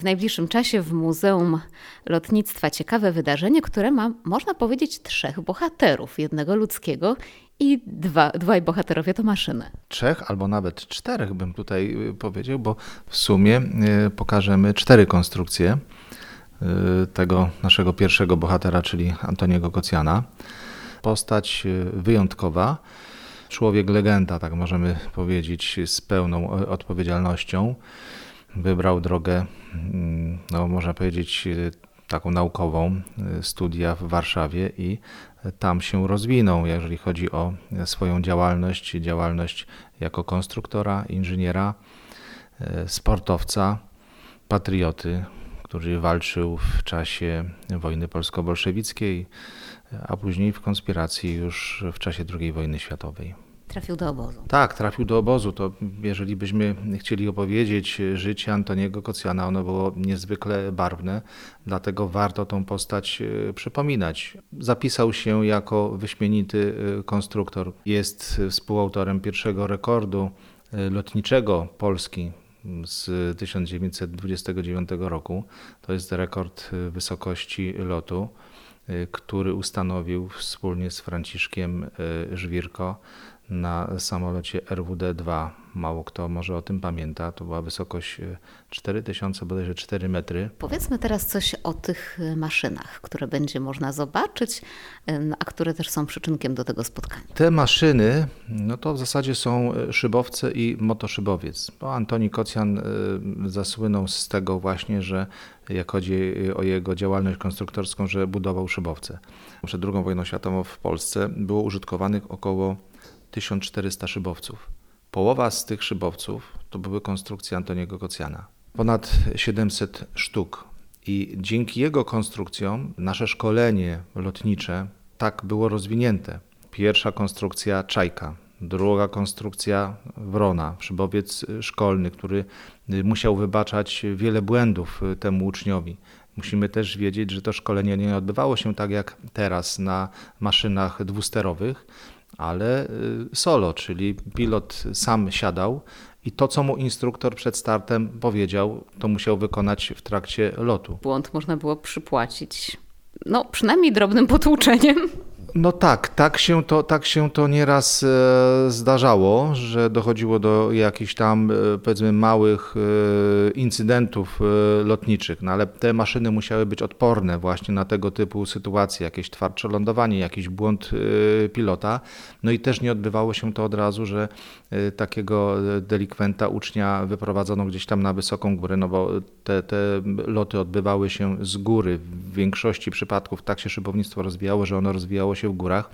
W najbliższym czasie w Muzeum Lotnictwa ciekawe wydarzenie, które ma, można powiedzieć, trzech bohaterów. Jednego ludzkiego i dwa, dwaj bohaterowie to maszyny. Trzech albo nawet czterech bym tutaj y, powiedział, bo w sumie y, pokażemy cztery konstrukcje y, tego naszego pierwszego bohatera, czyli Antoniego Kocjana. Postać wyjątkowa, człowiek legenda, tak możemy powiedzieć, z pełną odpowiedzialnością wybrał drogę, mm, no można powiedzieć, y, taką naukową, y, studia w Warszawie i tam się rozwinął, jeżeli chodzi o swoją działalność, działalność jako konstruktora, inżyniera, y, sportowca, patrioty, który walczył w czasie wojny polsko-bolszewickiej, a później w konspiracji już w czasie II wojny światowej. Trafił do obozu. Tak, trafił do obozu. To jeżeli byśmy chcieli opowiedzieć życie Antoniego Kocjana, ono było niezwykle barwne, dlatego warto tą postać e, przypominać. Zapisał się jako wyśmienity e, konstruktor. Jest współautorem pierwszego rekordu e, lotniczego Polski z 1929 roku. To jest rekord wysokości lotu, który ustanowił wspólnie z Franciszkiem Żwirko na samolocie RWD-2. Mało kto może o tym pamięta. To była wysokość 4000, e, bodajże 4 metry. Powiedzmy teraz coś o tych e, maszynach, które będzie można zobaczyć, a które też są przyczynkiem do tego spotkania. Te maszyny, no to w zasadzie są e, szybowce i motoszybowiec. Bo Antoni Kocjan zasłynął z tego właśnie, że jak chodzi o jego działalność konstruktorską, że budował szybowce. Przed II wojną światową w Polsce było użytkowanych około 1400 szybowców. Połowa z tych szybowców to były konstrukcje Antoniego Kocjana. Ponad 700 sztuk. I dzięki jego konstrukcjom nasze szkolenie lotnicze tak było rozwinięte. Pierwsza konstrukcja Czajka, druga konstrukcja Wrona, szybowiec szkolny, który musiał wybaczać wiele błędów temu uczniowi. Musimy też wiedzieć, że to szkolenie nie odbywało się tak jak teraz na maszynach dwusterowych, ale y, solo, czyli pilot sam siadał i to, co mu instruktor przed startem powiedział, to musiał wykonać w trakcie lotu. Błąd można było przypłacić, no przynajmniej drobnym potłuczeniem. No tak, tak się to, tak się to nieraz e, zdarzało, że dochodziło do jakichś tam e, powiedzmy małych e, incydentów lotniczych, no ale te maszyny musiały być odporne właśnie na tego typu sytuacje, jakieś twardsze lądowanie, jakiś błąd pilota. No i też nie odbywało się to od razu, że takiego delikwenta, ucznia wyprowadzono gdzieś tam na wysoką górę, no bo te, te loty odbywały się z góry. W większości przypadków tak się szybownictwo rozwijało, że ono rozwijało się w górach.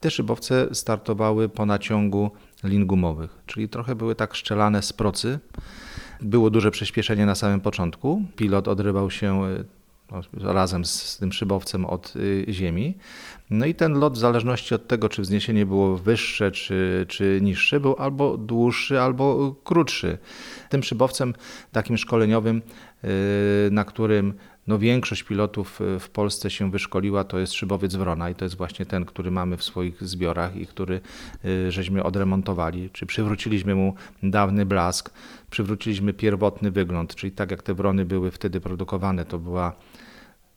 Te szybowce startowały po naciągu lin gumowych, czyli trochę były tak szczelane z procy. Było duże przyspieszenie na samym początku. Pilot odrywał się no, razem z tym szybowcem od y, ziemi. No i ten lot, w zależności od tego, czy wzniesienie było wyższe, czy, czy niższe, był albo dłuższy, albo krótszy. Tym szybowcem takim szkoleniowym, y, na którym no większość pilotów y, w Polsce się wyszkoliła, to jest szybowiec Wrona i to jest właśnie ten, który mamy w swoich zbiorach i który żeśmy odremontowali, czy przywróciliśmy mu dawny blask, przywróciliśmy pierwotny wygląd, czyli tak jak te Wrony były wtedy produkowane, to była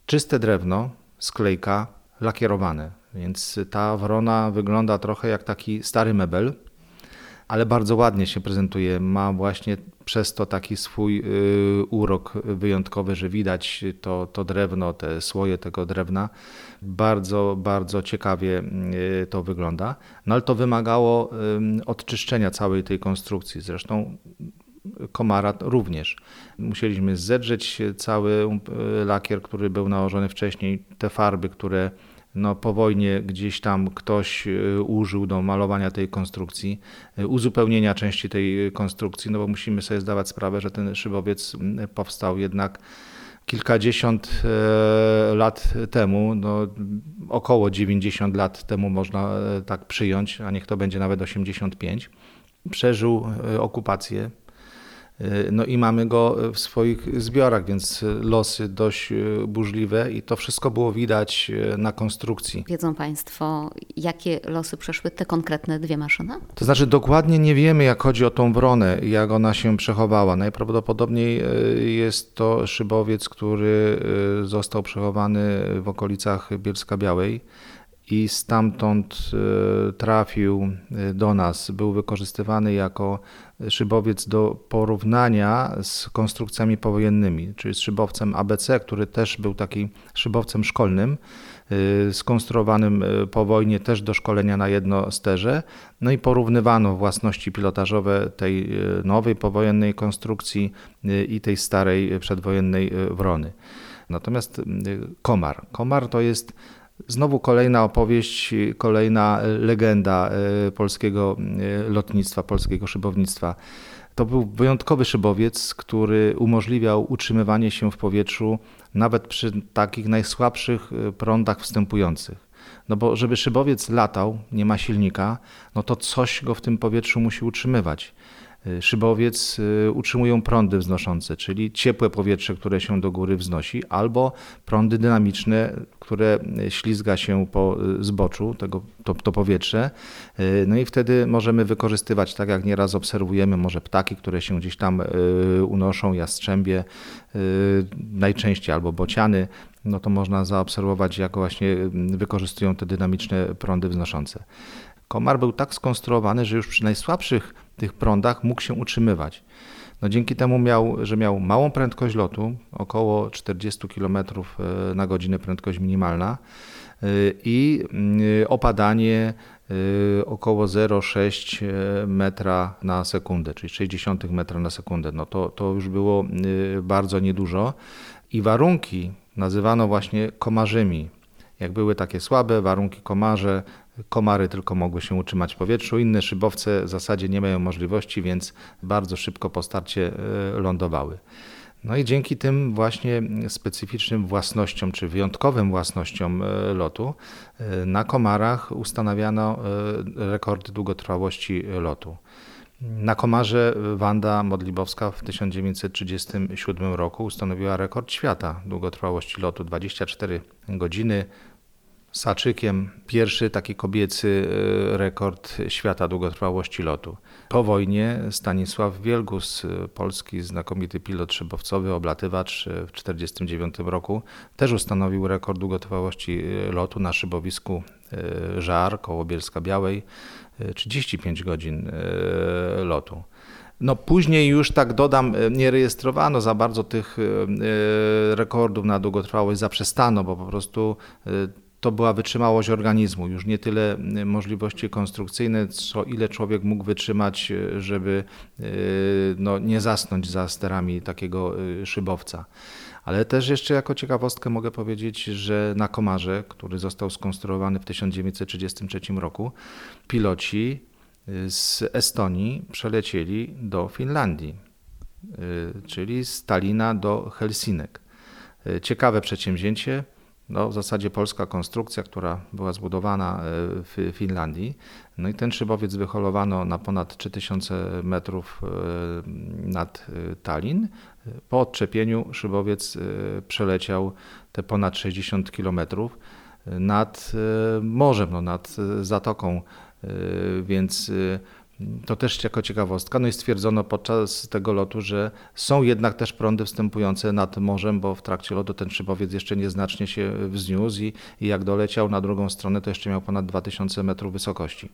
czyste drewno, sklejka, lakierowane. Więc ta wrona wygląda trochę jak taki stary mebel, ale bardzo ładnie się prezentuje. Ma właśnie przez to taki swój y, urok wyjątkowy, że widać to, to drewno, te słoje tego drewna. Bardzo, bardzo ciekawie y, to wygląda. No ale to wymagało y, odczyszczenia całej tej konstrukcji. Zresztą komara również. Musieliśmy zedrzeć cały um, lakier, który był nałożony wcześniej, te farby, które no, po wojnie gdzieś tam ktoś y, użył do malowania tej konstrukcji, y, uzupełnienia części tej konstrukcji, no bo musimy sobie zdawać sprawę, że ten szybowiec powstał jednak kilkadziesiąt e, lat temu, no, około 90 lat temu można e, tak przyjąć, a niech to będzie nawet 85. Przeżył e, okupację No i mamy go w swoich zbiorach, więc losy dość burzliwe i to wszystko było widać na konstrukcji. Wiedzą Państwo, jakie losy przeszły te konkretne dwie maszyny? To znaczy dokładnie nie wiemy, jak chodzi o tą wronę, jak ona się przechowała. Najprawdopodobniej jest to szybowiec, który został przechowany w okolicach Bielska Białej i stamtąd e, trafił e, do nas. Był wykorzystywany jako szybowiec do porównania z konstrukcjami powojennymi, czyli z szybowcem ABC, który też był takim szybowcem szkolnym, e, skonstruowanym po wojnie też do szkolenia na jedno sterze. No i porównywano własności pilotażowe tej nowej powojennej konstrukcji i tej starej przedwojennej Wrony. Natomiast komar. Komar to jest Znowu kolejna opowieść, kolejna legenda e, polskiego e, lotnictwa, polskiego szybownictwa. To był wyjątkowy szybowiec, który umożliwiał utrzymywanie się w powietrzu nawet przy takich najsłabszych e, prądach wstępujących. No bo żeby szybowiec latał, nie ma silnika, no to coś go w tym powietrzu musi utrzymywać. Y, szybowiec y, utrzymują prądy wznoszące, czyli ciepłe powietrze, które się do góry wznosi, albo prądy dynamiczne, które ślizga się po y, zboczu, tego, to, to powietrze. No i wtedy możemy wykorzystywać, tak jak nieraz obserwujemy, może ptaki, które się gdzieś tam unoszą, jastrzębie, najczęściej albo bociany, no to można zaobserwować, jak właśnie wykorzystują te dynamiczne prądy wznoszące. Komar był tak skonstruowany, że już przy najsłabszych tych prądach mógł się utrzymywać. No dzięki temu, miał, że miał małą prędkość lotu, około 40 km e, na godzinę prędkość minimalna e, i e, opadanie około 0,6 metra na sekundę, czyli 60 metra na sekundę. No to, to już było bardzo niedużo i warunki nazywano właśnie komarzymi. Jak były takie słabe warunki komarze, Komary tylko mogły się utrzymać w powietrzu, inne szybowce w zasadzie nie mają możliwości, więc bardzo szybko po starcie e, lądowały. No i dzięki tym właśnie specyficznym własnościom, czy wyjątkowym własnościom e, lotu, e, na komarach ustanawiano rekordy długotrwałości lotu. Na komarze Wanda Modlibowska w 1937 roku ustanowiła rekord świata długotrwałości lotu 24 godziny Saczykiem pierwszy taki kobiecy e, rekord świata długotrwałości lotu. Po wojnie Stanisław Wielgus, e, polski znakomity pilot szybowcowy, oblatywacz e, w 1949 roku, też ustanowił rekord długotrwałości lotu na szybowisku Żar koło Bielska Białej, 35 godzin lotu. No później już tak dodam, nie rejestrowano za bardzo tych rekordów na długotrwałość, zaprzestano, bo po prostu to była wytrzymałość organizmu, już nie tyle y, możliwości konstrukcyjne, co ile człowiek mógł wytrzymać, y, żeby y, no, nie zasnąć za sterami takiego szybowca. Ale też jeszcze jako ciekawostkę mogę powiedzieć, że na Komarze, który został skonstruowany w 1933 roku, piloci z Estonii przelecieli do Finlandii, czyli z Talina do Helsinek. Ciekawe przedsięwzięcie no, w zasadzie polska konstrukcja, która była zbudowana e, w Finlandii. No i ten szybowiec wyholowano na ponad 3000 metrów e, nad e, Tallin. Po odczepieniu szybowiec przeleciał te ponad 60 kilometrów nad morzem, no, nad zatoką, więc to też jako ciekawostka. No i stwierdzono podczas tego lotu, że są jednak też prądy wstępujące nad morzem, bo w trakcie lotu ten szybowiec jeszcze nieznacznie się wzniósł i, i jak doleciał na drugą stronę, to jeszcze miał ponad 2000 metrów wysokości.